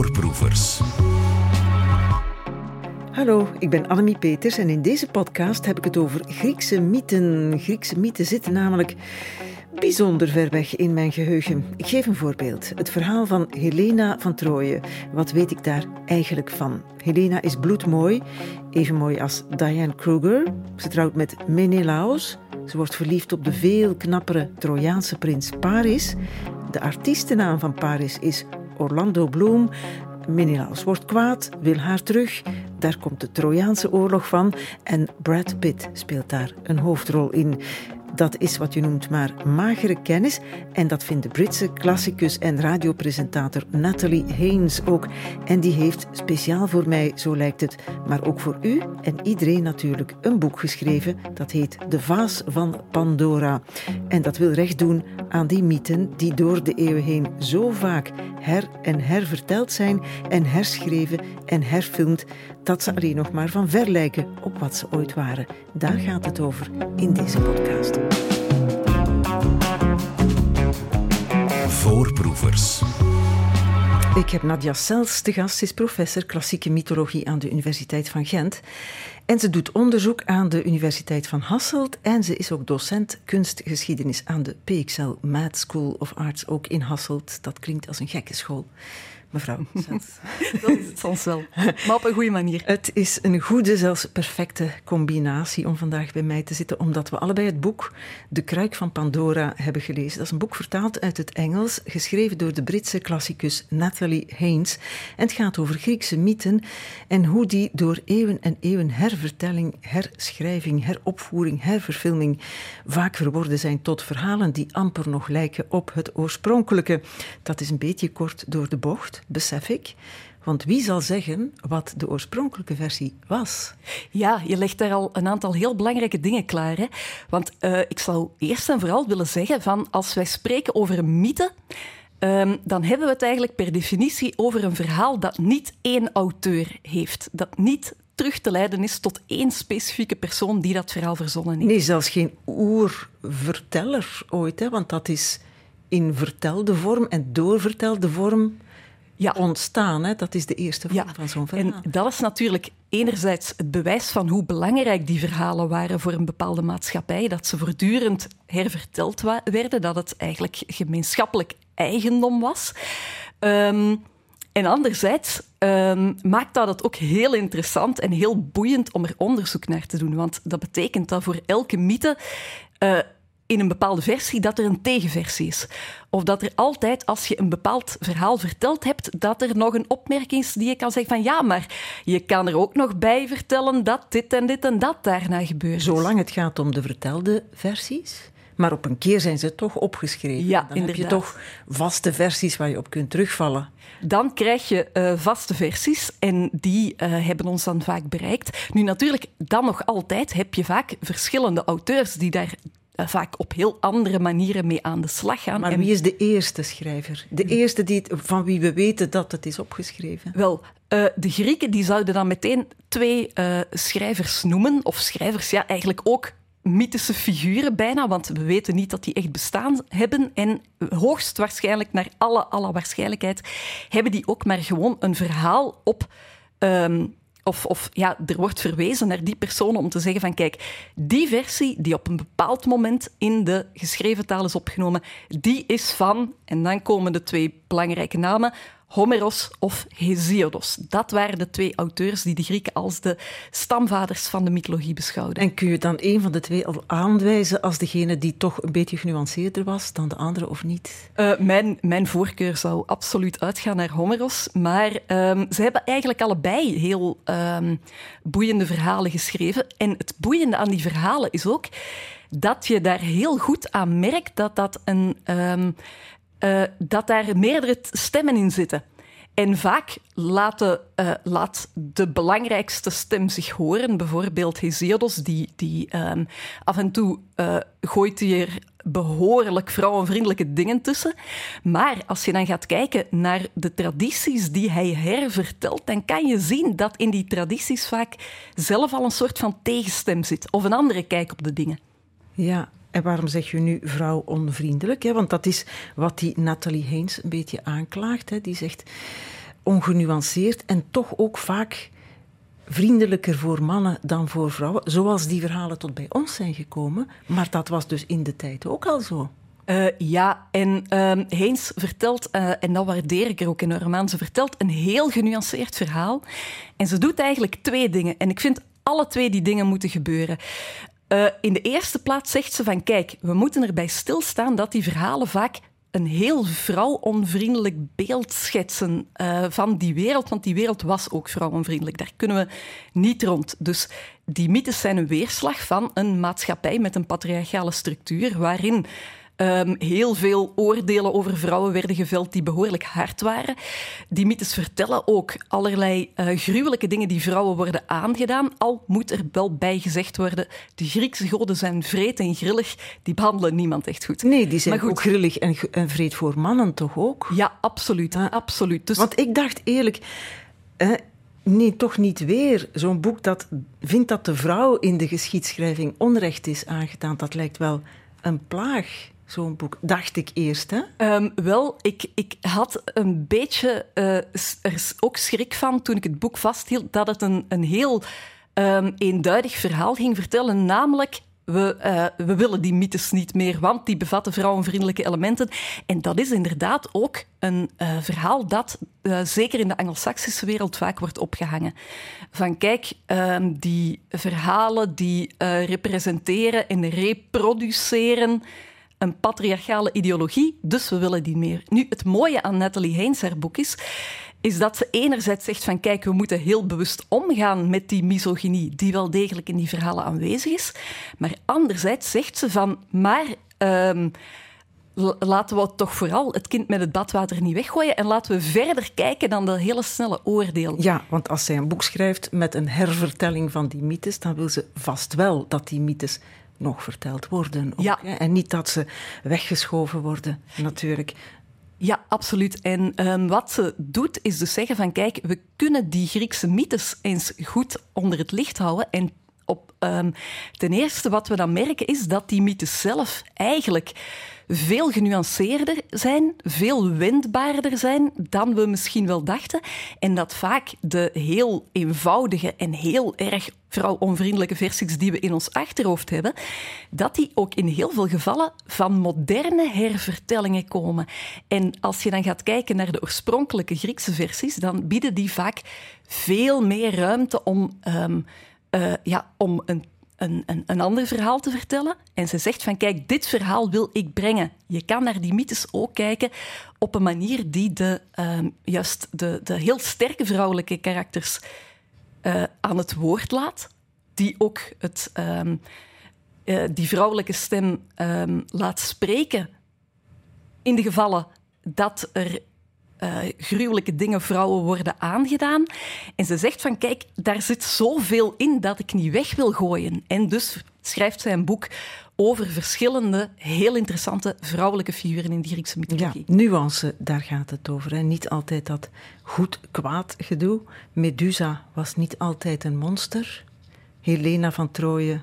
Voorproevers. Hallo, ik ben Annemie Peters en in deze podcast heb ik het over Griekse mythen. Griekse mythen zitten namelijk bijzonder ver weg in mijn geheugen. Ik geef een voorbeeld. Het verhaal van Helena van Troje. Wat weet ik daar eigenlijk van? Helena is bloedmooi, even mooi als Diane Kruger. Ze trouwt met Menelaos. Ze wordt verliefd op de veel knappere Trojaanse prins Paris. De artiestennaam van Paris is Orlando Bloom. Menelaos wordt kwaad, wil haar terug. Daar komt de Trojaanse oorlog van en Brad Pitt speelt daar een hoofdrol in. Dat is wat je noemt maar magere kennis. En dat vindt de Britse klassicus en radiopresentator Natalie Haynes ook. En die heeft speciaal voor mij, zo lijkt het, maar ook voor u en iedereen natuurlijk, een boek geschreven. Dat heet De Vaas van Pandora. En dat wil recht doen aan die mythen die door de eeuwen heen zo vaak her en herverteld zijn en herschreven en herfilmd dat ze alleen nog maar van ver lijken op wat ze ooit waren. Daar gaat het over in deze podcast. Voorproevers. Ik heb Nadia Sels te gast. Ze is professor klassieke mythologie aan de Universiteit van Gent. En ze doet onderzoek aan de Universiteit van Hasselt. En ze is ook docent kunstgeschiedenis aan de PXL Mad School of Arts, ook in Hasselt. Dat klinkt als een gekke school mevrouw dat is het soms wel, maar op een goede manier. Het is een goede, zelfs perfecte combinatie om vandaag bij mij te zitten, omdat we allebei het boek De Kruik van Pandora hebben gelezen. Dat is een boek vertaald uit het Engels, geschreven door de Britse klassicus Natalie Haynes. En het gaat over Griekse mythen en hoe die door eeuwen en eeuwen hervertelling, herschrijving, heropvoering, herverfilming vaak verworden zijn tot verhalen die amper nog lijken op het oorspronkelijke. Dat is een beetje kort door de bocht besef ik. Want wie zal zeggen wat de oorspronkelijke versie was? Ja, je legt daar al een aantal heel belangrijke dingen klaar. Hè? Want uh, ik zou eerst en vooral willen zeggen van als wij spreken over een mythe, um, dan hebben we het eigenlijk per definitie over een verhaal dat niet één auteur heeft. Dat niet terug te leiden is tot één specifieke persoon die dat verhaal verzonnen heeft. Nee, zelfs geen oerverteller ooit, hè? want dat is in vertelde vorm en doorvertelde vorm ja. ontstaan. Hè? Dat is de eerste vorm van zo'n verhaal. En dat is natuurlijk enerzijds het bewijs van hoe belangrijk die verhalen waren voor een bepaalde maatschappij. Dat ze voortdurend herverteld werden, dat het eigenlijk gemeenschappelijk eigendom was. Ehm, en anderzijds um, maakt dat het ook heel interessant en heel boeiend om er onderzoek naar te doen. Want dat betekent dat voor elke mythe uh, in een bepaalde versie dat er een tegenversie is. Of dat er altijd, als je een bepaald verhaal verteld hebt, dat er nog een opmerking is die je kan zeggen van ja, maar je kan er ook nog bij vertellen dat dit en dit en dat daarna gebeurt. Zolang het gaat om de vertelde versies? Maar op een keer zijn ze toch opgeschreven. Ja, dan inderdaad. heb je toch vaste versies waar je op kunt terugvallen. Dan krijg je uh, vaste versies en die uh, hebben ons dan vaak bereikt. Nu natuurlijk, dan nog altijd heb je vaak verschillende auteurs die daar vaak op heel andere manieren mee aan de slag gaan. Maar wie is de eerste schrijver? De eerste die het, van wie we weten dat het is opgeschreven? Wel, uh, de Grieken die zouden dan meteen twee uh, schrijvers noemen, of schrijvers, ja, eigenlijk ook mythische figuren bijna, want we weten niet dat die echt bestaan hebben. En hoogstwaarschijnlijk, naar alle, alle waarschijnlijkheid, hebben die ook maar gewoon een verhaal op um, of, of ja, er wordt verwezen naar die persoon om te zeggen van kijk, die versie die op een bepaald moment in de geschreven taal is opgenomen, die is van, en dan komen de twee belangrijke namen, Homeros of Hesiodos. Dat waren de twee auteurs die de Grieken als de stamvaders van de mythologie beschouwden. En kun je dan een van de twee al aanwijzen als degene die toch een beetje genuanceerder was dan de andere of niet? Uh, mijn, mijn voorkeur zou absoluut uitgaan naar Homeros, maar um, ze hebben eigenlijk allebei heel um, boeiende verhalen geschreven. En het boeiende aan die verhalen is ook dat je daar heel goed aan merkt dat dat een... Um, uh, dat daar meerdere stemmen in zitten. En vaak laten, uh, laat de belangrijkste stem zich horen. Bijvoorbeeld Hesiodos, die, die um, af en toe uh, gooit hier behoorlijk vrouwenvriendelijke dingen tussen. Maar als je dan gaat kijken naar de tradities die hij hervertelt, dan kan je zien dat in die tradities vaak zelf al een soort van tegenstem zit. Of een andere kijk op de dingen. Ja, en waarom zeg je nu vrouw onvriendelijk? Want dat is wat die Nathalie Heens een beetje aanklaagt. Die zegt, ongenuanceerd en toch ook vaak vriendelijker voor mannen dan voor vrouwen, zoals die verhalen tot bij ons zijn gekomen. Maar dat was dus in de tijd ook al zo. Uh, ja, en uh, Heens vertelt, uh, en dat waardeer ik er ook enorm aan, ze vertelt een heel genuanceerd verhaal. En ze doet eigenlijk twee dingen. En ik vind alle twee die dingen moeten gebeuren. Uh, in de eerste plaats zegt ze van, kijk, we moeten erbij stilstaan dat die verhalen vaak een heel vrouwonvriendelijk beeld schetsen uh, van die wereld, want die wereld was ook vrouwonvriendelijk. Daar kunnen we niet rond. Dus die mythes zijn een weerslag van een maatschappij met een patriarchale structuur, waarin Um, heel veel oordelen over vrouwen werden geveld die behoorlijk hard waren. Die mythes vertellen ook allerlei uh, gruwelijke dingen die vrouwen worden aangedaan. Al moet er wel bij gezegd worden, de Griekse goden zijn vreed en grillig. Die behandelen niemand echt goed. Nee, die zijn ook grillig en, en vreed voor mannen toch ook? Ja, absoluut. Absoluut. Dus... Want ik dacht eerlijk... Eh, Nee, toch niet weer. Zo'n boek dat vindt dat de vrouw in de geschiedschrijving onrecht is aangedaan, dat lijkt wel een plaag zo'n boek, dacht ik eerst. Hè? Um, wel, ik, ik had een beetje uh, ook schrik van toen ik het boek vasthield dat het een, een heel um, eenduidig verhaal ging vertellen, namelijk we, uh, we, willen die mythes niet meer, want die bevatten vrouwenvriendelijke elementen. En dat is inderdaad ook een uh, verhaal dat zeker in de Anglo-Saxische wereld vaak wordt opgehangen. Van kijk, ehm, die verhalen die representeren en reproduceren een patriarchale ideologie, dus we willen die meer. Nu, het mooie aan Natalie Haynes, haar boek is, is dat ze enerzijds zegt van kijk, we moeten heel bewust omgaan met die misogynie die wel degelijk in die verhalen aanwezig is, maar anderzijds zegt ze van maar um, laten we toch vooral het kind met het badwater niet weggooien en laten we verder kijken dan dat hele snelle oordeel. Ja, want als zij een boek schrijft met een hervertelling van die mythes, dan wil ze vast wel dat die mythes nog verteld worden. Ook, ja. Hè? En niet dat ze weggeschoven worden, natuurlijk. Ja, absoluut. En um, wat ze doet, is dus zeggen van kijk, we kunnen die Griekse mythes eens goed onder het licht houden en op, um, ten eerste wat we dan merken is dat die mythes zelf eigenlijk veel genuanceerder zijn, veel wendbaarder zijn dan we misschien wel dachten. En dat vaak de heel eenvoudige en heel erg vrouwonvriendelijke versies die we in ons achterhoofd hebben, dat die ook in heel veel gevallen van moderne hervertellingen komen. En als je dan gaat kijken naar de oorspronkelijke Griekse versies, dan bieden die vaak veel meer ruimte om, um, uh, ja, om een een, een, een ander verhaal te vertellen. En ze zegt van, kijk, dit verhaal wil ik brengen. Je kan naar die mythes ook kijken op een manier die de, uh, juist de, de heel sterke vrouwelijke karakters uh, aan het woord laat. Die ook het, um, uh, die vrouwelijke stem um, laat spreken in de gevallen dat er uh, gruwelijke dingen vrouwen worden aangedaan. En ze zegt van, kijk, daar zit zoveel in dat ik niet weg wil gooien. En dus schrijft zij een boek over verschillende, heel interessante vrouwelijke figuren in de Griekse mythologie. Ja, nuance, daar gaat het over. Hè. Niet altijd dat goed-kwaad gedoe. Medusa was niet altijd een monster. Helena van Troje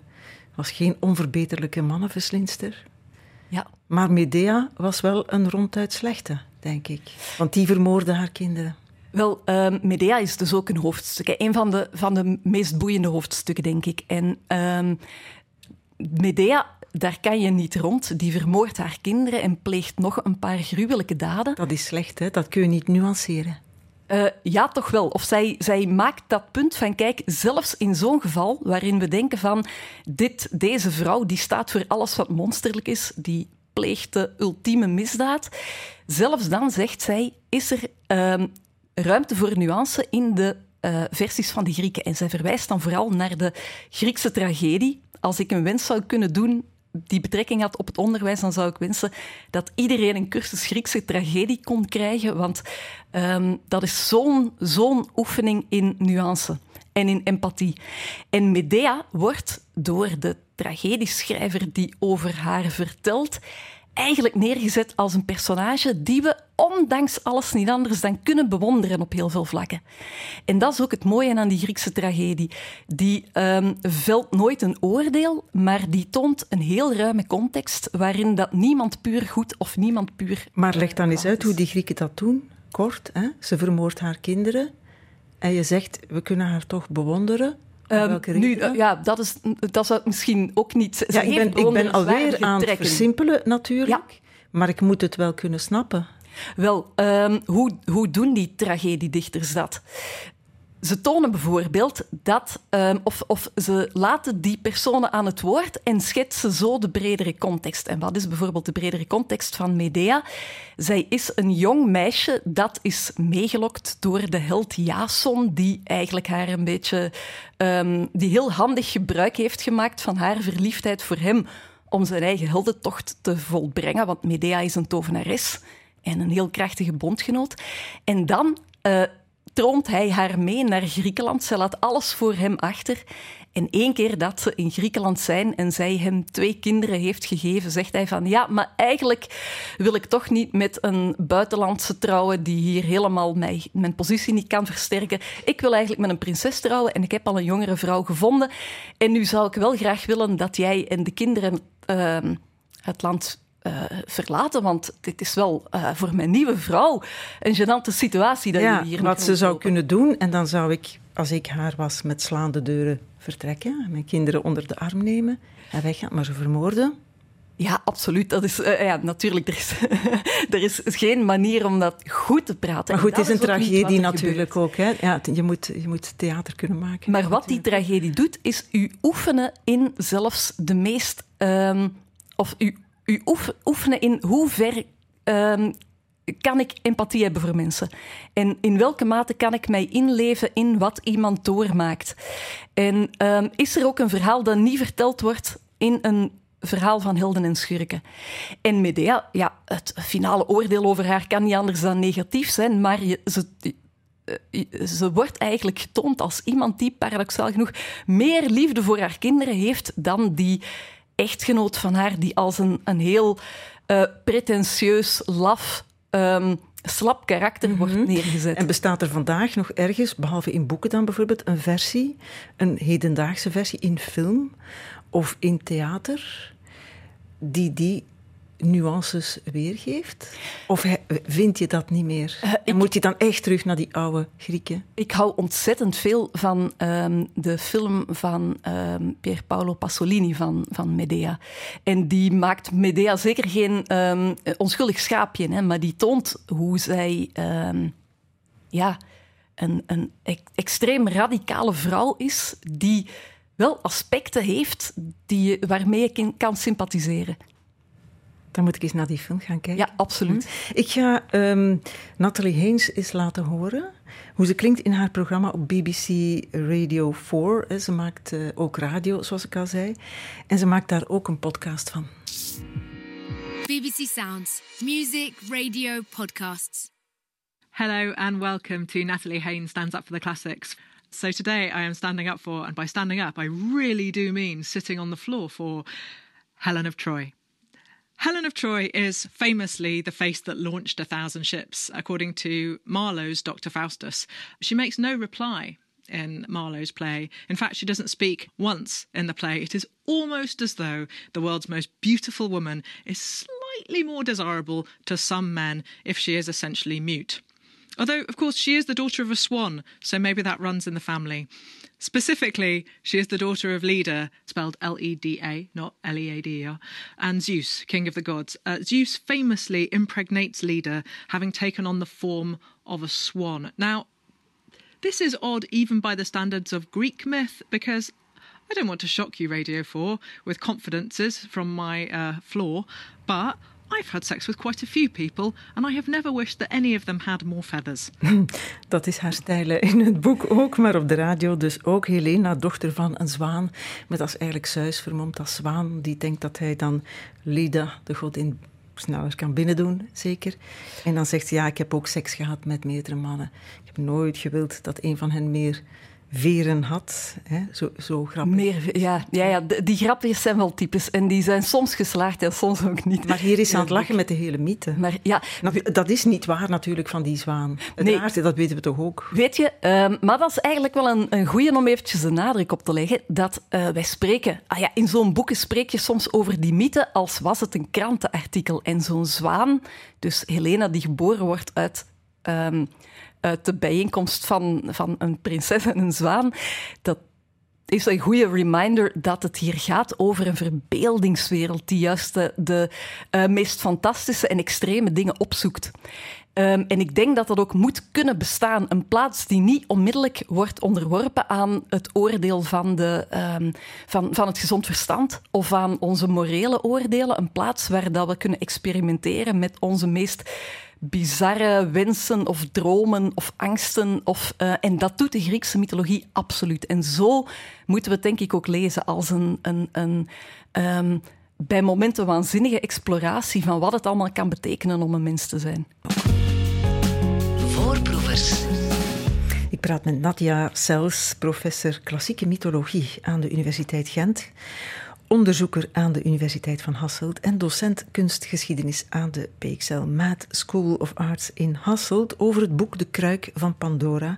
was geen onverbeterlijke mannenverslinster. Ja. Maar Medea was wel een ronduit slechte denk ik. Want die vermoordde haar kinderen. Wel, uh, Medea is dus ook een hoofdstuk. Een van de, van de meest boeiende hoofdstukken, denk ik. En uh, Medea, daar kan je niet rond. Die vermoordt haar kinderen en pleegt nog een paar gruwelijke daden. Dat is slecht, hè? Dat kun je niet nuanceren. Uh, ja, toch wel. Of zij, zij maakt dat punt van, kijk, zelfs in zo'n geval waarin we denken van, dit, deze vrouw die staat voor alles wat monsterlijk is, die pleegt de ultieme misdaad. Zelfs dan, zegt zij, is er uh, ruimte voor nuance in de uh, versies van de Grieken. En zij verwijst dan vooral naar de Griekse tragedie. Als ik een wens zou kunnen doen die betrekking had op het onderwijs, dan zou ik wensen dat iedereen een cursus Griekse tragedie kon krijgen, want um, dat is zo'n zo'n oefening in nuance en in empathie. En Medea wordt door de tragedieschrijver die over haar vertelt, eigenlijk neergezet als een personage die we ondanks alles niet anders dan kunnen bewonderen op heel veel vlakken. En dat is ook het mooie aan die Griekse tragedie. Die um, velt nooit een oordeel, maar die toont een heel ruime context waarin dat niemand puur goed of niemand puur... Maar leg dan eens uit hoe die Grieken dat doen. kort. Hè? Ze vermoordt haar kinderen. En je zegt, we kunnen haar toch bewonderen. Um, nu, ja, dat, is, dat zou misschien ook niet... Ja, ik ben, ik ben alweer aan het versimpelen natuurlijk. Maar ik moet het wel kunnen snappen. Wel, um, hoe, hoe doen die tragediedichters dat? Ze tonen bijvoorbeeld dat, um, of, of ze laten die personen aan het woord en schetsen zo de bredere context. En wat is bijvoorbeeld de bredere context van Medea? Zij is een jong meisje dat is meegelokt door de held Jason, die eigenlijk haar een beetje, um, die heel handig gebruik heeft gemaakt van haar verliefdheid voor hem om zijn eigen heldentocht te volbrengen, want Medea is een tovenares en een heel krachtige bondgenoot. En dan uh, troont hij haar mee naar Griekenland. Ze laat alles voor hem achter. En één keer dat ze in Griekenland zijn en zij hem twee kinderen heeft gegeven, zegt hij van ja, maar eigenlijk wil ik toch niet met een buitenlandse trouwen die hier helemaal mij, mijn positie niet kan versterken. Ik wil eigenlijk met een prinses trouwen en ik heb al een jongere vrouw gevonden. En nu zou ik wel graag willen dat jij en de kinderen uh, het land uh, verlaten. Want dit is wel uh, voor mijn nieuwe vrouw een gênante situatie dat ja, je hier wat ze zou kunnen doen. En dan zou ik, als ik haar was, met slaande deuren vertrekken. Mijn kinderen onder de arm nemen en weggaan. Maar ze vermoorden. Ja, absoluut. Dat is, uh, ja, natuurlijk, er is, er is geen manier om dat goed te praten. Maar goed, het is een tragedie natuurlijk ook. Hè? Ja, je, moet, je moet theater kunnen maken. Maar wat die tragedie doet, is u oefenen in zelfs de meest... Um, of u u oefenen in hoe ver um, kan ik empathie hebben voor mensen? En in welke mate kan ik mij inleven in wat iemand doormaakt? En um, is er ook een verhaal dat niet verteld wordt in een verhaal van helden en schurken? En Medea, ja, het finale oordeel over haar kan niet anders dan negatief zijn, maar ze, eh, ze wordt eigenlijk getoond als iemand die paradoxaal genoeg meer liefde voor haar kinderen heeft dan die echtgenoot van haar, die als een, een heel uh, pretentieus, laf, um, slap karakter wordt mhm. neergezet. En bestaat er vandaag nog ergens, behalve in boeken dan bijvoorbeeld, een versie, een hedendaagse versie in film of in theater, die die nuances weergeeft? Of vind je dat niet meer? Uh, en moet je dan echt terug naar die oude Grieken? Ik hou ontzettend veel van um, de film van um, Pier Paolo Pasolini van, van Medea. En die maakt Medea zeker geen um, onschuldig schaapje, hè, maar die toont hoe zij ja, een, een extreem radicale vrouw is die wel aspecten heeft die, waarmee je kan sympathiseren. Dan moet ik eens naar die film gaan kijken. Ja, absoluut. Hm. Ik ga um, Natalie Haynes eens laten horen hoe ze klinkt in haar programma op BBC Radio 4. Ze maakt uh, ook radio, zoals ik al zei. En ze maakt daar ook een podcast van. BBC Sounds, music, radio, podcasts. Hello and welcome to Natalie Haynes Stands Up for the Classics. So today I am standing up for, and by standing up, I really do mean sitting on the floor for Helen of Troy. Helen of Troy is famously the face that launched a thousand ships, according to Marlowe's Dr. Faustus. She makes no reply in Marlowe's play. In fact, she doesn't speak once in the play. It is almost as though the world's most beautiful woman is slightly more desirable to some men if she is essentially mute. Although, of course, she is the daughter of a swan, so maybe that runs in the family. Specifically, she is the daughter of Leda, spelled L E D A, not L E A D E R, and Zeus, king of the gods. Uh, Zeus famously impregnates Leda, having taken on the form of a swan. Now, this is odd even by the standards of Greek myth, because I don't want to shock you, Radio 4, with confidences from my uh, floor, but I've had sex with quite a few people and I have never wished that any of them had more feathers. Dat is haar stijl in het boek ook, maar op de radio dus ook. Helena, dochter van een zwaan, met als eigenlijk Zeus vermomd als zwaan. Die denkt dat hij dan Leda, de godin, sneller kan binnendoen, zeker. En dan zegt ze, ja, ik heb ook seks gehad met meerdere mannen. Ik heb nooit gewild dat een van hen meer veren had. Hè? Zo, zo grappig. Meer, ja, ja, ja, die grapjes zijn wel typisch. En die zijn soms geslaagd en soms ook niet. Maar hier is aan het lachen met de hele mythe. Maar, ja, dat is niet waar natuurlijk van die zwaan. Het nee, dat weten we toch ook. Weet je, um, maar dat is eigenlijk wel een, een goeie om eventjes de nadruk op te leggen. Dat uh, wij spreken... Ah ja, in zo'n boeken spreek je soms over die mythe als was het een krantenartikel. En zo'n zwaan, dus Helena die geboren wordt uit ehm, uit de bijeenkomst van, van een prinses en een zwaan, dat is een goede reminder dat het hier gaat over een verbeeldingswereld die juist de, de uh, meest fantastische en extreme dingen opzoekt. Um, en ik denk dat dat ook moet kunnen bestaan. Een plaats die niet onmiddellijk wordt onderworpen aan het oordeel van, de, um, van, van het gezond verstand of aan onze morele oordelen. Een plaats waar dat we kunnen experimenteren met onze meest bizarre wensen of dromen of angsten. Of, uh, en dat doet de Griekse mythologie absoluut. En zo moeten we het denk ik ook lezen als een, een, een um, bij momenten waanzinnige exploratie van wat het allemaal kan betekenen om een mens te zijn. Voorproevers. Ik praat met Nadia Sels, professor klassieke mythologie aan de Universiteit Gent onderzoeker aan de Universiteit van Hasselt en docent kunstgeschiedenis aan de PXL Maat School of Arts in Hasselt over het boek De Kruik van Pandora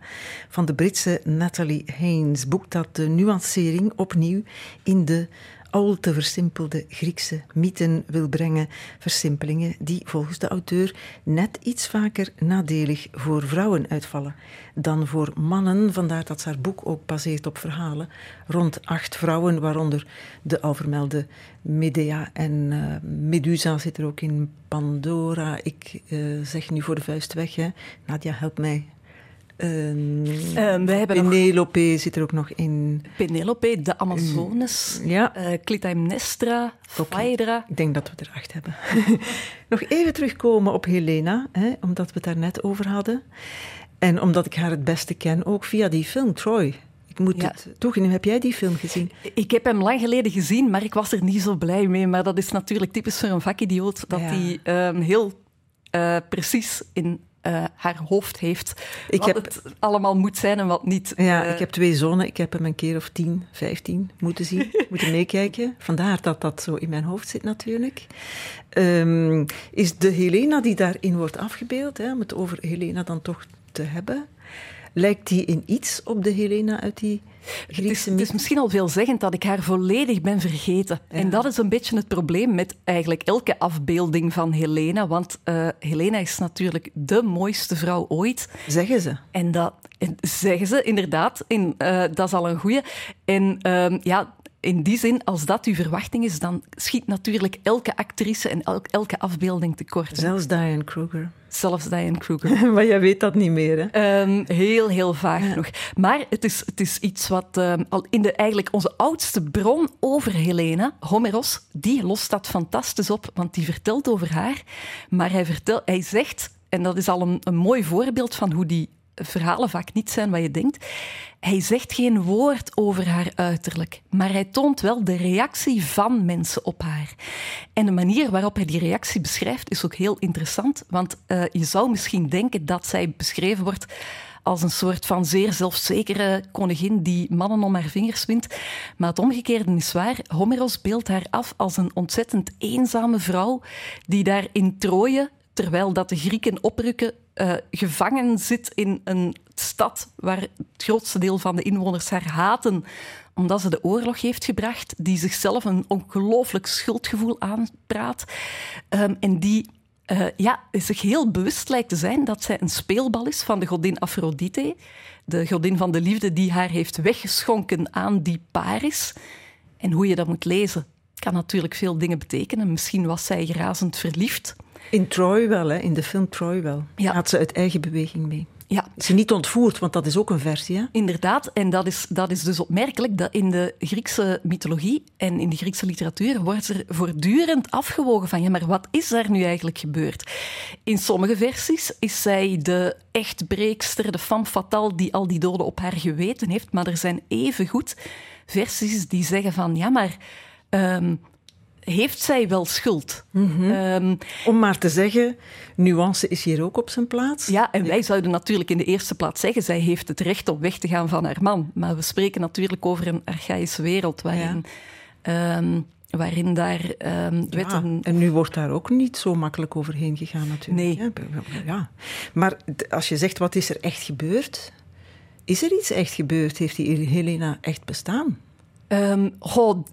van de Britse Natalie Haynes. Boek dat de nuancering opnieuw in de al te versimpelde Griekse mythen wil brengen. Versimpelingen die volgens de auteur net iets vaker nadelig voor vrouwen uitvallen dan voor mannen. Vandaar dat haar boek ook baseert op verhalen rond acht vrouwen, waaronder de al vermelde Medea en uh, Medusa zit er ook in. Pandora, ik uh, zeg nu voor de vuist weg. Hè. Nadia, help mij. Um, um, we hebben Penelope nog... zit er ook nog in. Penelope, de Amazones, mm, ja. uh, Clytemnestra, Phaedra. Ik denk dat we er acht hebben. nog even terugkomen op Helena, hè, omdat we het daar net over hadden. En omdat ik haar het beste ken, ook via die film Troy. Ik moet ja. het toegeven, heb jij die film gezien? Ik heb hem lang geleden gezien, maar ik was er niet zo blij mee. Maar dat is natuurlijk typisch voor een vakidioot, dat hij ja. um, heel uh, precies in uh, haar hoofd heeft. Ik wat heb, het allemaal moet zijn en wat niet. Ja, uh, ik heb twee zonen. Ik heb hem een keer of tien, vijftien moeten zien, moeten meekijken. Vandaar dat dat zo in mijn hoofd zit natuurlijk. Um, is de Helena die daarin wordt afgebeeld, hè, om het over Helena dan toch te hebben, lijkt die in iets op de Helena uit die Griekse het is, het is misschien al veelzeggend dat ik haar volledig ben vergeten. Ja. En dat is een beetje het probleem met eigenlijk elke afbeelding van Helena. Want uh, Helena is natuurlijk de mooiste vrouw ooit. Zeggen ze. En dat zeggen ze inderdaad. In, uh, dat is al een goeie. En uh, ja, in die zin, als dat uw verwachting is, dan schiet natuurlijk elke actrice en elke, elke afbeelding tekort. Zelfs Diane Kruger. Zelfs Diane Kruger. maar jij weet dat niet meer, hè? Um, heel, heel vaag ja. nog. Maar het is, het is iets wat um, al in de, eigenlijk onze oudste bron over Helena, Homeros, die lost dat fantastisch op, want die vertelt over haar. Maar hij, vertelt, hij zegt, en dat is al een, een mooi voorbeeld van hoe die verhalen vaak niet zijn wat je denkt. Hij zegt geen woord over haar uiterlijk, maar hij toont wel de reactie van mensen op haar. En de manier waarop hij die reactie beschrijft is ook heel interessant, want uh, je zou misschien denken dat zij beschreven wordt als een soort van zeer zelfzekere koningin die mannen om haar vingers wint. Maar het omgekeerde is waar. Homeros beeldt haar af als een ontzettend eenzame vrouw die daar in Troje terwijl dat de Grieken oprukken, uh, gevangen zit in een stad waar het grootste deel van de inwoners haar haten omdat ze de oorlog heeft gebracht, die zichzelf een ongelooflijk schuldgevoel aanpraat um, en die uh, ja, zich heel bewust lijkt te zijn dat zij een speelbal is van de godin Aphrodite, de godin van de liefde die haar heeft weggeschonken aan die Paris. En hoe je dat moet lezen, kan natuurlijk veel dingen betekenen. Misschien was zij razend verliefd. In Troy wel, hè? in de film Troy wel. Ja. Had ze uit eigen beweging mee. Ja. Is ze niet ontvoerd, want dat is ook een versie. Hè? Inderdaad, en dat is, dat is dus opmerkelijk dat in de Griekse mythologie en in de Griekse literatuur wordt er voortdurend afgewogen van ja, maar wat is daar nu eigenlijk gebeurd? In sommige versies is zij de echtbreekster, de femme fatale die al die doden op haar geweten heeft, maar er zijn evengoed versies die zeggen van ja, maar... Um, heeft zij wel schuld. Mm -hmm. um, Om maar te zeggen, nuance is hier ook op zijn plaats. Ja, en wij zouden natuurlijk in de eerste plaats zeggen, zij heeft het recht om weg te gaan van haar man. Maar we spreken natuurlijk over een archaïsche wereld waarin... Ja. Um, waarin daar um, wetten... Ja, en nu wordt daar ook niet zo makkelijk overheen gegaan natuurlijk. Nee. Ja. Maar als je zegt, wat is er echt gebeurd? Is er iets echt gebeurd? Heeft die Helena echt bestaan? Um, goh,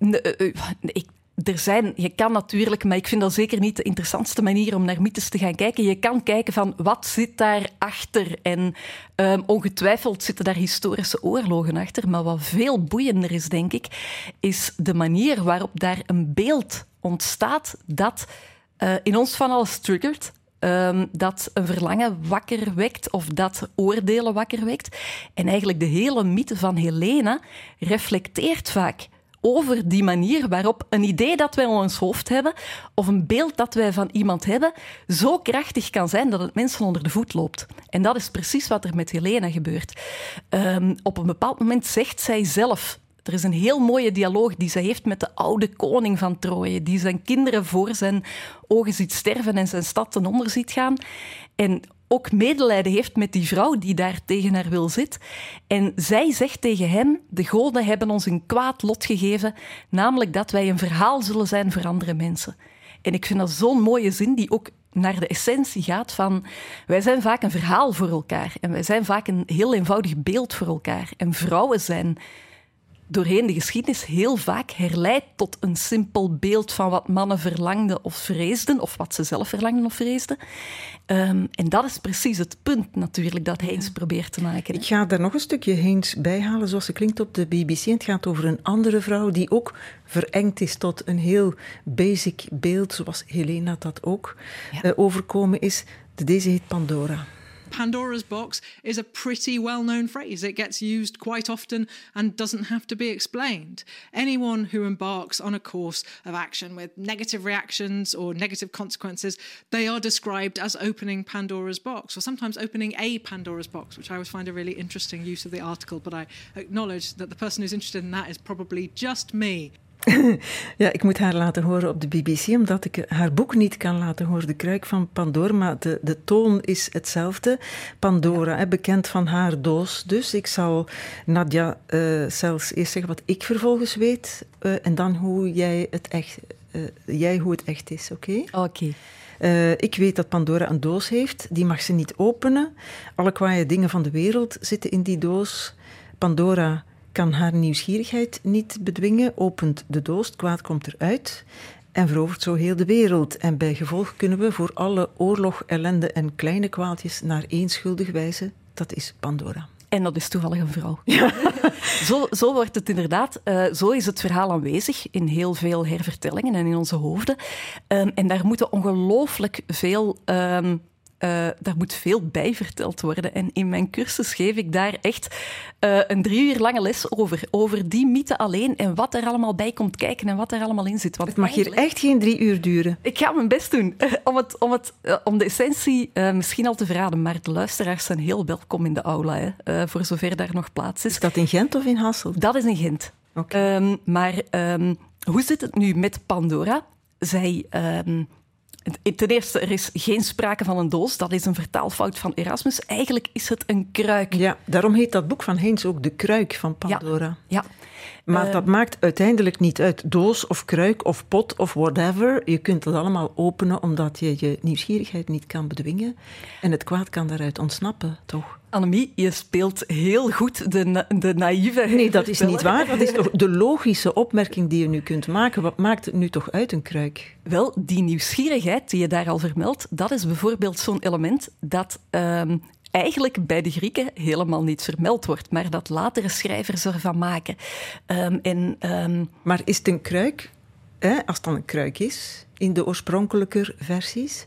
ik er zijn, je kan natuurlijk, maar ik vind dat zeker niet de interessantste manier om naar mythes te gaan kijken. Je kan kijken van wat zit daarachter. En um, ongetwijfeld zitten daar historische oorlogen achter. Maar wat veel boeiender is, denk ik, is de manier waarop daar een beeld ontstaat dat uh, in ons van alles triggert. Um, dat een verlangen wakker wekt of dat oordelen wakker wekt. En eigenlijk de hele mythe van Helena reflecteert vaak over die manier waarop een idee dat wij in ons hoofd hebben of een beeld dat wij van iemand hebben zo krachtig kan zijn dat het mensen onder de voet loopt. En dat is precies wat er met Helena gebeurt. Um, op een bepaald moment zegt zij zelf er is een heel mooie dialoog die zij heeft met de oude koning van Troje, die zijn kinderen voor zijn ogen ziet sterven en zijn stad ten onder ziet gaan. En ook medelijden heeft met die vrouw die daar tegen haar wil zit. En zij zegt tegen hem: De goden hebben ons een kwaad lot gegeven, namelijk dat wij een verhaal zullen zijn voor andere mensen. En ik vind dat zo'n mooie zin die ook naar de essentie gaat van wij zijn vaak een verhaal voor elkaar en wij zijn vaak een heel eenvoudig beeld voor elkaar. En vrouwen zijn doorheen de geschiedenis heel vaak herleid tot een simpel beeld van wat mannen verlangden of vreesden, of wat ze zelf verlangden of vreesden. Um, en dat is precies het punt natuurlijk dat Heens probeert te maken. Ik ga daar nog een stukje Heens bij halen, zoals ze klinkt op de BBC. Het gaat over een andere vrouw die ook verengd is tot een heel basic beeld, zoals Helena dat ook ja. uh, overkomen is. Deze heet Pandora. Pandora's box is a pretty well known phrase. It gets used quite often and doesn't have to be explained. Anyone who embarks on a course of action with negative reactions or negative consequences, they are described as opening Pandora's box or sometimes opening a Pandora's box, which I always find a really interesting use of the article. But I acknowledge that the person who's interested in that is probably just me. ja, ik moet haar laten horen op de BBC, omdat ik haar boek niet kan laten horen. De Kruik van Pandora, maar de, de toon is hetzelfde. Pandora, hè, bekend van haar doos. Dus ik zal Nadia uh, zelfs eerst zeggen wat ik vervolgens weet. Uh, en dan hoe jij het echt, uh, jij hoe het echt is, oké? Okay? Oké. Okay. ik weet dat Pandora een doos heeft. Die mag ze niet openen. Alle kwaaie dingen van de wereld zitten in die doos. Pandora kan haar nieuwsgierigheid niet bedwingen, opent de doos, het kwaad komt eruit en verovert zo heel de wereld. En bij gevolg kunnen we voor alle oorlog, ellende en kleine kwaaltjes naar één schuldig wijzen. Dat is Pandora. En dat is toevallig een vrouw. Ja. zo, zo wordt het inderdaad. Uh, zo is het verhaal aanwezig in heel veel hervertellingen en in onze hoofden. Um, en daar moeten ongelooflijk veel um, uh, daar moet veel bij verteld worden. En in mijn cursus geef ik daar echt uh, een drie uur lange les over. Over die mythe alleen en wat er allemaal bij komt kijken en wat er allemaal in zit. Want het mag hier echt geen drie uur duren. Ik ga mijn best doen om, het, om, het, om de essentie misschien al te verraden. Maar de luisteraars zijn heel welkom in de aula, hè, voor zover daar nog plaats is. Is dat in Gent of in Hasselt? Dat is in Gent. Okay. Um, maar um, hoe zit het nu met Pandora? Zij... Um, Ten eerste, er is geen sprake van een doos. Dat is een vertaalfout van Erasmus. Eigenlijk is het een kruik. Ja, daarom heet dat boek van Heens ook De Kruik van Pandora. Ja. ja. Maar uh, dat maakt uiteindelijk niet uit. Doos of kruik of pot of whatever. Je kunt dat allemaal openen omdat je je nieuwsgierigheid niet kan bedwingen. En het kwaad kan daaruit ontsnappen, toch? Annemie, je speelt heel goed de, na de naïeve. Nee, dat is niet waar. Dat is toch de logische opmerking die je nu kunt maken. Wat maakt het nu toch uit een kruik? Wel, die nieuwsgierigheid die je daar al vermeldt, dat is bijvoorbeeld zo'n element dat um, eigenlijk bij de Grieken helemaal niet vermeld wordt, maar dat latere schrijvers ervan maken. Um, en, um... Maar is het een kruik, hè, als het dan een kruik is, in de oorspronkelijke versies?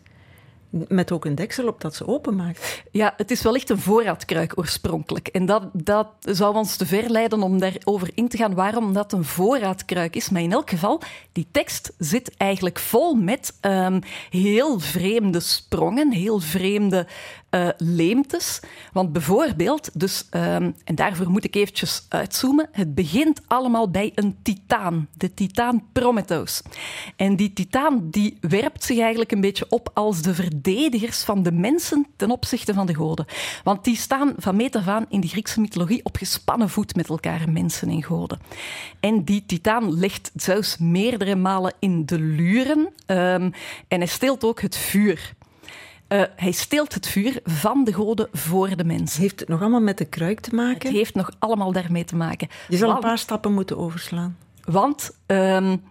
Met ook een deksel op dat ze openmaakt. Ja, het is wellicht een voorraadkruik oorspronkelijk. En dat, dat zou ons te ver leiden om daarover in te gaan waarom dat een voorraadkruik is. Maar in elk geval, die tekst zit eigenlijk vol met um, heel vreemde sprongen, heel vreemde uh, leemtes. Want bijvoorbeeld, dus, um, en daarvoor moet ik eventjes uitzoomen, het begint allemaal bij een titaan, de titaan Prometheus. En die titaan die werpt zich eigenlijk een beetje op als de verdedigers van de mensen ten opzichte van de goden. Want die staan van meet af aan in de Griekse mythologie op gespannen voet met elkaar, mensen en goden. En die titaan legt Zeus meerdere malen in de luren um, en hij steelt ook het vuur. Uh, hij steelt het vuur van de goden voor de mens. Heeft het nog allemaal met de kruik te maken? Het heeft nog allemaal daarmee te maken. Je zal want, een paar stappen moeten overslaan. Want um,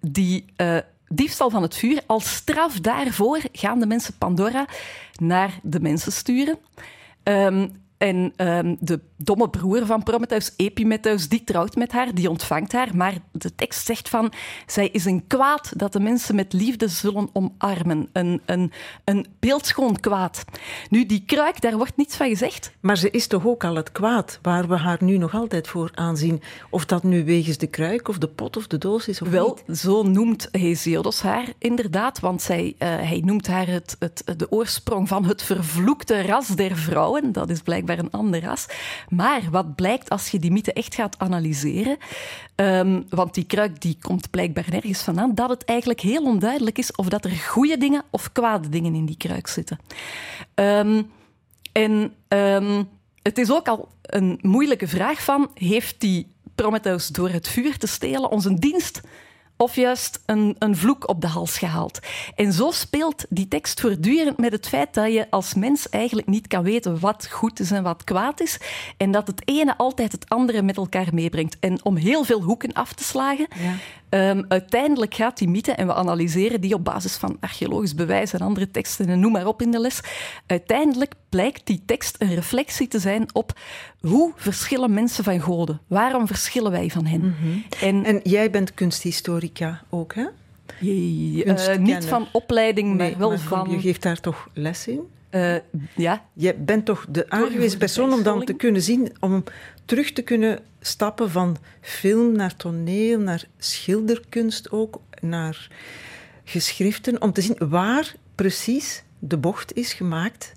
die uh, diefstal van het vuur, als straf daarvoor gaan de mensen Pandora naar de mensen sturen. Um, en um, de domme broer van Prometheus, Epimetheus, die trouwt met haar, die ontvangt haar. Maar de tekst zegt van, zij is een kwaad dat de mensen met liefde zullen omarmen. Een, een, een beeldschoon kwaad. Nu, die kruik, daar wordt niets van gezegd. Maar ze is toch ook al het kwaad waar we haar nu nog altijd voor aanzien. Of dat nu wegens de kruik of de pot of de doos is of Wel, zo noemt Hesiodus haar inderdaad. Want zij, uh, hij noemt haar het, het, de oorsprong van het vervloekte ras der vrouwen. Dat is blijkbaar een ander ras. Maar wat blijkt als je die mythe echt gaat analyseren, um, want die kruik die komt blijkbaar nergens vandaan, dat het eigenlijk heel onduidelijk is of dat er goede dingen of kwade dingen in die kruik zitten. Um, en um, het is ook al een moeilijke vraag van, heeft die Prometheus door het vuur te stelen ons een dienst of juist een, een vloek op de hals gehaald. En zo speelt die tekst voortdurend met het feit dat je als mens eigenlijk niet kan weten wat goed is en wat kwaad is. En dat het ene altijd het andere met elkaar meebrengt. En om heel veel hoeken af te slagen, ja. Um, uiteindelijk gaat die mythe, en we analyseren die op basis van archeologisch bewijs en andere teksten en noem maar op in de les, uiteindelijk blijkt die tekst een reflectie te zijn op hoe verschillen mensen van goden? Waarom verschillen wij van hen? Mm -hmm. en, en, jij bent kunsthistorica ook, hè? Uh, niet van opleiding, maar wel maar van... Je geeft daar toch les in? Uh, ja. Je bent toch de aangewezen persoon om dan te kunnen zien, om terug te kunnen stappen van film naar toneel, naar schilderkunst ook, naar geschriften, om te zien waar precies de bocht is gemaakt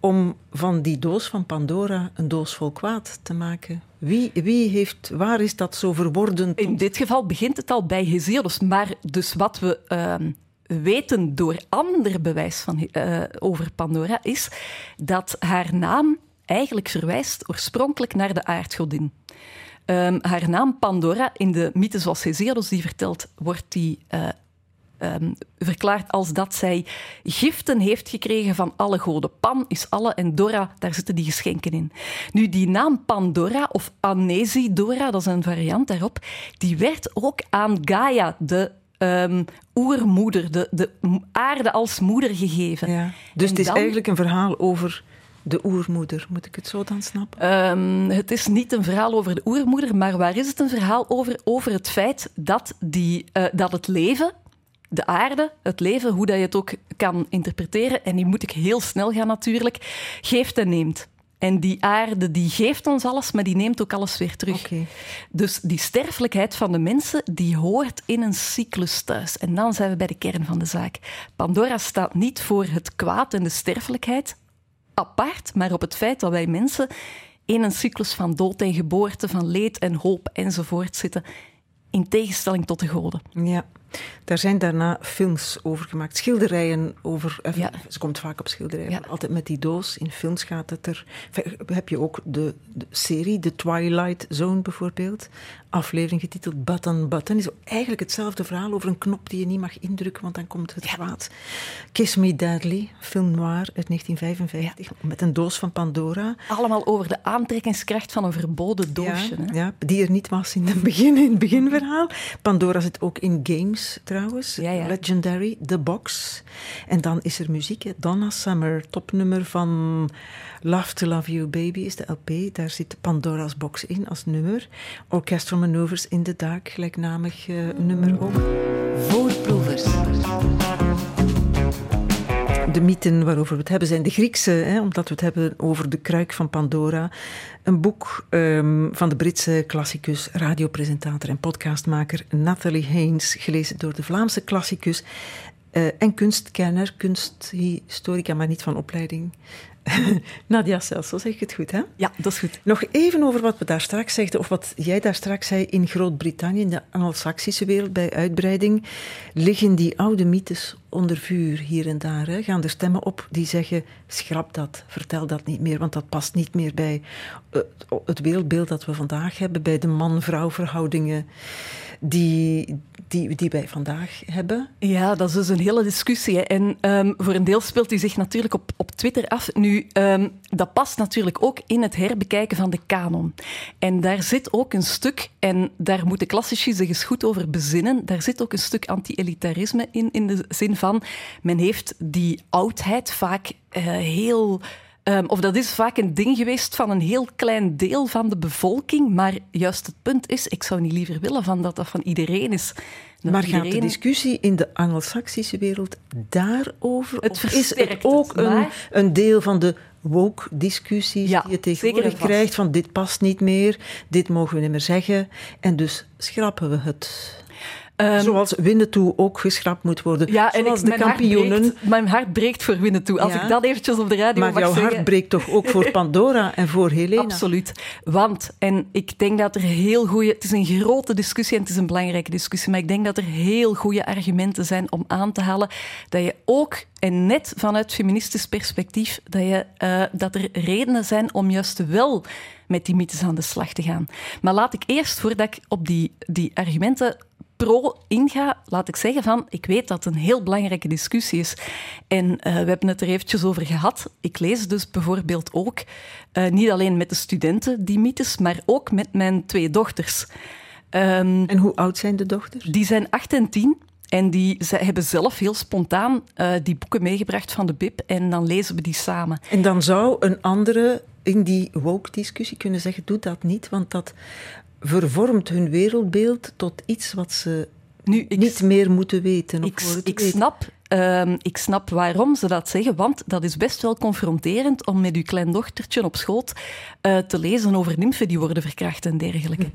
om van die doos van Pandora een doos vol kwaad te maken. Wie, wie heeft, waar is dat zo verworden? In dit geval begint het al bij Hesiodus, maar dus wat we uh, weten door ander bewijs van, uh, over Pandora is dat haar naam eigenlijk verwijst oorspronkelijk naar de aardgodin. Um, haar naam Pandora, in de mythe zoals Hesiodus die vertelt, wordt die uh, um, verklaard als dat zij giften heeft gekregen van alle goden. Pan is alle en Dora, daar zitten die geschenken in. Nu, die naam Pandora of Anesidora, dat is een variant daarop, die werd ook aan Gaia, de um, oermoeder, de, de aarde als moeder gegeven. Ja. Dus en het is dan... eigenlijk een verhaal over de oermoeder, moet ik het zo dan snappen? Um, het is niet een verhaal over de oermoeder, maar waar is het een verhaal over? Over het feit dat, die, uh, dat het leven, de aarde, het leven, hoe dat je het ook kan interpreteren, en die moet ik heel snel gaan natuurlijk, geeft en neemt. En die aarde die geeft ons alles, maar die neemt ook alles weer terug. Okay. Dus die sterfelijkheid van de mensen, die hoort in een cyclus thuis. En dan zijn we bij de kern van de zaak. Pandora staat niet voor het kwaad en de sterfelijkheid apart, maar op het feit dat wij mensen in een cyclus van dood en geboorte, van leed en hoop enzovoort zitten, in tegenstelling tot de goden. Ja. Daar zijn daarna films over gemaakt, schilderijen over. Eh, ja. Ze komt vaak op schilderijen, ja. altijd met die doos. In films gaat het er. Heb je ook de, de, serie, The Twilight Zone bijvoorbeeld? Aflevering getiteld Button Button. Is eigenlijk hetzelfde verhaal over een knop die je niet mag indrukken, want dan komt het kwaad. Kiss Me Deadly, film noir uit 1955, met een doos van Pandora. Allemaal over de aantrekkingskracht van een verboden doosje. Ja, ja die er niet was in het, begin, in het beginverhaal. Pandora zit ook in games trouwens. Legendary, The Box. En dan is er muziek. Hè. Donna Summer, topnummer van Love to Love You Baby is de LP. Daar zit Pandora's Box in als nummer. Orchestral Maneuvers in the Dark, gelijknamig uh, nummer ook. Voorproevers. De mythen waarover we het hebben zijn de Griekse, hè, omdat we het hebben over de kruik van Pandora. Een boek um, van de Britse klassicus, radiopresentator en podcastmaker Nathalie Haynes, gelezen door de Vlaamse klassicus uh, en kunstkenner, kunsthistorica, maar niet van opleiding. Nadia Sels, zo zeg ik het goed, hè? Ja, dat is goed. Nog even over wat we daar straks zeiden, of wat jij daar straks zei. In Groot-Brittannië, in de Anglo-Saxische wereld, bij uitbreiding, liggen die oude mythes onder vuur hier en daar. Hè. Gaan er stemmen op die zeggen: schrap dat, vertel dat niet meer, want dat past niet meer bij uh, het wereldbeeld dat we vandaag hebben, bij de man-vrouw verhoudingen. Die, die, die wij vandaag hebben? Ja, dat is dus een hele discussie. En um, voor een deel speelt hij zich natuurlijk op, op Twitter af. Nu, um, dat past natuurlijk ook in het herbekijken van de kanon. En daar zit ook een stuk, en daar moeten klassici zich eens goed over bezinnen, daar zit ook een stuk anti-elitarisme in, in de zin van, men heeft die oudheid vaak uh, heel Um, of dat is vaak een ding geweest van een heel klein deel van de bevolking. Maar juist het punt is, ik zou niet liever willen van dat dat van iedereen is. Dat maar iedereen... gaat de discussie in de Anglo-Saxische wereld daarover? Het of is het ook het, een, een deel van de woke-discussies ja, die je tegenwoordig krijgt? Van dit past niet meer, dit mogen we niet meer zeggen. En dus schrappen we het. Um, Zoals Winnetou ook geschrapt moet worden. Ja, en Zoals ik, de kampioenen. Hart breekt, mijn hart breekt voor Winnetou. Als Ja. ik dat eventjes op de radio Maar mag jouw zeggen. hart breekt toch ook voor Pandora en voor Helena? Absoluut. Want, en ik denk dat er heel goede... Het is een grote discussie en het is een belangrijke discussie, maar ik denk dat er heel goede argumenten zijn om aan te halen dat je ook, en net vanuit feministisch perspectief, dat, je, eh, dat er redenen zijn om juist wel met die mythes aan de slag te gaan. Maar laat ik eerst, voordat ik op die, die argumenten pro inga, laat ik zeggen van, ik weet dat het een heel belangrijke discussie is. En eh, we hebben het er eventjes over gehad. Ik lees dus bijvoorbeeld ook, eh, niet alleen met de studenten die mythes, maar ook met mijn twee dochters. Ehm, En hoe oud zijn de dochters? die zijn 8 en 10. En die ze hebben zelf heel spontaan eh, die boeken meegebracht van de BIP. En dan lezen we die samen. En dan zou een andere in die woke-discussie kunnen zeggen: doe dat niet, want dat vervormt hun wereldbeeld tot iets wat ze Nu, ik, niet meer moeten weten. Ik, ik, weten. snap, ehm, ik snap waarom ze dat zeggen, want dat is best wel confronterend om met uw kleindochtertje op schoot eh, te lezen over nymfen die worden verkracht en dergelijke.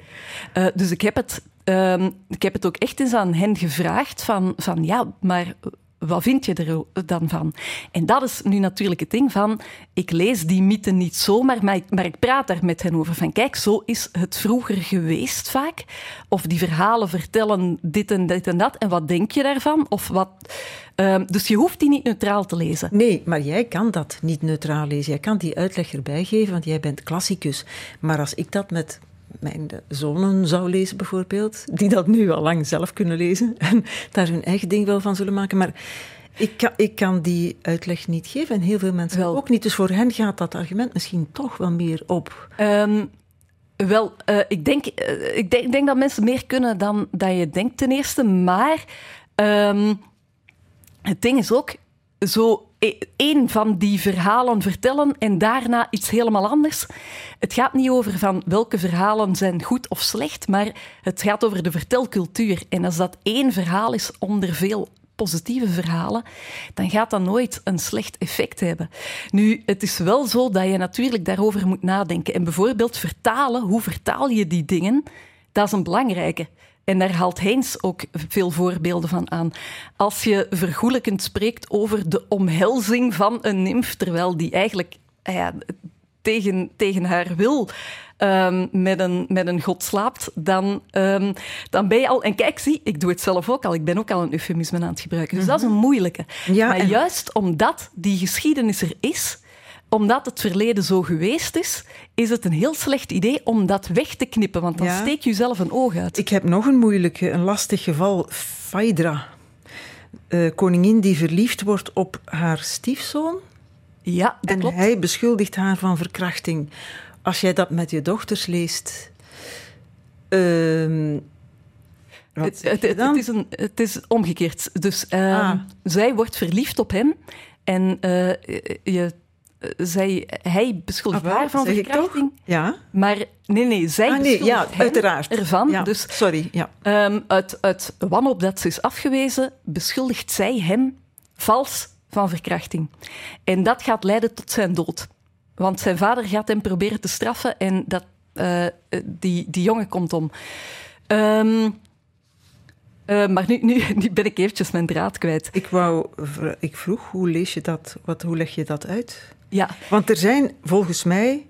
Eh, dus ik heb, het, ehm, ik heb het ook echt eens aan hen gevraagd van, van ja, maar wat vind je er dan van? En dat is nu natuurlijk het ding van, ik lees die mythen niet zomaar, maar ik, maar ik praat daar met hen over. Van kijk, zo is het vroeger geweest vaak. Of die verhalen vertellen dit en dit en dat. En wat denk je daarvan? Of wat... Ehm, dus je hoeft die niet neutraal te lezen. Nee, maar jij kan dat niet neutraal lezen. Jij kan die uitleg erbij geven, want jij bent klassicus. Maar als ik dat met mijn zonen zou lezen, bijvoorbeeld, die dat nu al lang zelf kunnen lezen en daar hun eigen ding wel van zullen maken. Maar ik kan, ik kan die uitleg niet geven en heel veel mensen Wel. ook niet. Dus voor hen gaat dat argument misschien toch wel meer op. Ehm, wel, eh, ik, denk, eh, ik, denk, dat mensen meer kunnen dan dat je denkt ten eerste. Maar ehm, het ding is ook, zo één van die verhalen vertellen en daarna iets helemaal anders. Het gaat niet over van welke verhalen zijn goed of slecht, maar het gaat over de vertelcultuur. En als dat één verhaal is onder veel positieve verhalen, dan gaat dat nooit een slecht effect hebben. Nu, het is wel zo dat je natuurlijk daarover moet nadenken. En bijvoorbeeld vertalen, hoe vertaal je die dingen, dat is een belangrijke. En daar haalt Heinz ook veel voorbeelden van aan. Als je vergoelijkend spreekt over de omhelzing van een nimf, terwijl die eigenlijk ah ja, tegen, tegen haar wil um, met, een, met een god slaapt, dan, um, dan ben je al... En kijk, zie, ik doe het zelf ook al. Ik ben ook al een eufemisme aan het gebruiken. Dus dat is een moeilijke. Ja, maar en- juist omdat die geschiedenis er is, omdat het verleden zo geweest is, is het een heel slecht idee om dat weg te knippen, want dan Ja. steek je zelf een oog uit. Ik heb nog een moeilijke, een lastig geval. Phaedra, eh, koningin die verliefd wordt op haar stiefzoon. Ja, dat En klopt. hij beschuldigt haar van verkrachting. Als jij dat met je dochters leest. wat Het, is een, het is omgekeerd. Dus ehm, Ah. zij wordt verliefd op hem en eh, je, zij, hij beschuldigt Ah, haar van verkrachting. Ja? Maar nee, nee, zij Ah, nee, beschuldigt ja, hem uiteraard. ervan. Ja, Dus Sorry, ja. Ehm, uit, uit wanhoop dat ze is afgewezen, beschuldigt zij hem vals van verkrachting. En dat gaat leiden tot zijn dood. Want zijn vader gaat hem proberen te straffen en dat, eh, die, die jongen komt om. Ehm, eh, maar nu, nu, nu ben ik eventjes mijn draad kwijt. Ik, wou, ik vroeg, hoe lees je dat? Wat, hoe leg je dat uit? Ja, Want er zijn volgens mij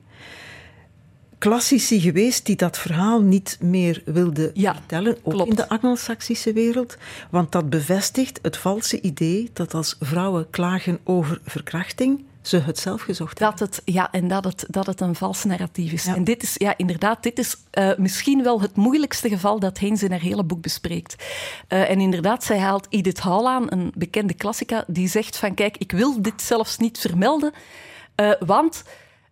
klassici geweest die dat verhaal niet meer wilden Ja, vertellen, ook klopt. in de Anglo-Saxische wereld. Want dat bevestigt het valse idee dat als vrouwen klagen over verkrachting, ze het zelf gezocht dat het, Ja, en dat het, dat het een vals narratief is. En dit is, ja, inderdaad, dit is uh, misschien wel het moeilijkste geval dat Heinz in haar hele boek bespreekt. Uh, en inderdaad, zij haalt Edith Hall aan, een bekende klassica, die zegt van, kijk, ik wil dit zelfs niet vermelden, uh, want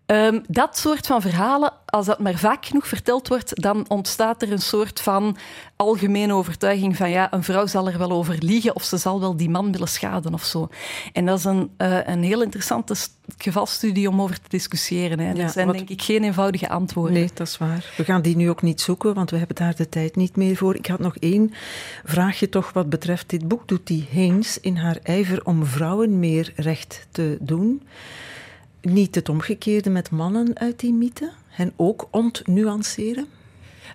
Um, dat soort van verhalen, als dat maar vaak genoeg verteld wordt, dan ontstaat er een soort van algemene overtuiging van ja, een vrouw zal er wel over liegen of ze zal wel die man willen schaden of zo. En dat is een, uh, een heel interessante gevalstudie om over te discussiëren. Hè. Ja, er zijn denk ik geen eenvoudige antwoorden. Nee, dat is waar. We gaan die nu ook niet zoeken, want we hebben daar de tijd niet meer voor. Ik had nog één vraagje toch wat betreft dit boek. Doet die Heens in haar ijver om vrouwen meer recht te doen? Niet het omgekeerde met mannen uit die mythe? Hen ook ontnuanceren?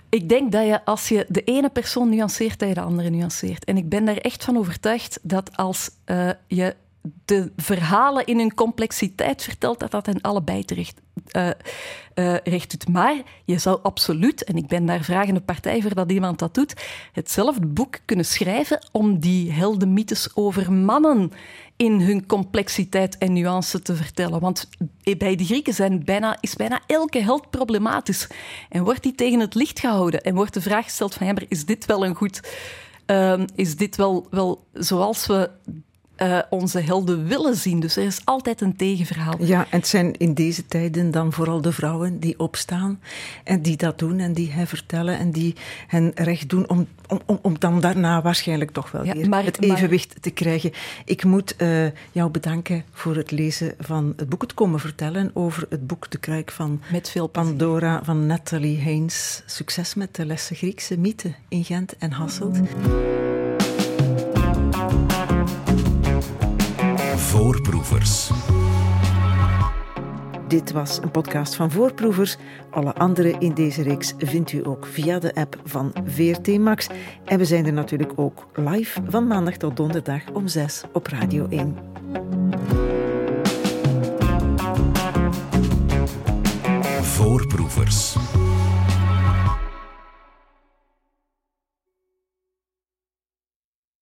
Ik denk dat je als je de ene persoon nuanceert, dat je de andere nuanceert. En ik ben daar echt van overtuigd dat als uh, je de verhalen in hun complexiteit vertelt, dat dat hen allebei terecht uh, recht doet. Maar je zou absoluut, en ik ben daar vragende partij voor dat iemand dat doet, hetzelfde boek kunnen schrijven om die heldenmythes over mannen in hun complexiteit en nuance te vertellen. Want bij de Grieken zijn bijna, is bijna elke held problematisch. En wordt die tegen het licht gehouden en wordt de vraag gesteld van, ja, maar is dit wel een goed... Uh, is dit wel, wel zoals we uh, onze helden willen zien. Dus er is altijd een tegenverhaal. Ja, en het zijn in deze tijden dan vooral de vrouwen die opstaan en die dat doen en die hen vertellen en die hen recht doen om, om, om dan daarna waarschijnlijk toch wel weer maar, het evenwicht te krijgen. Ik moet uh, jou bedanken voor het lezen van het boek, het komen vertellen over het boek De Kruik van met veel Pandora van Nathalie Heins. Succes met de lessen Griekse mythe in Gent en Hasselt. Voorproevers. Dit was een podcast van Voorproevers. Alle andere in deze reeks vindt u ook via de app van VRT Max. En we zijn er natuurlijk ook live van maandag tot donderdag om 6 op Radio 1. Voorproevers.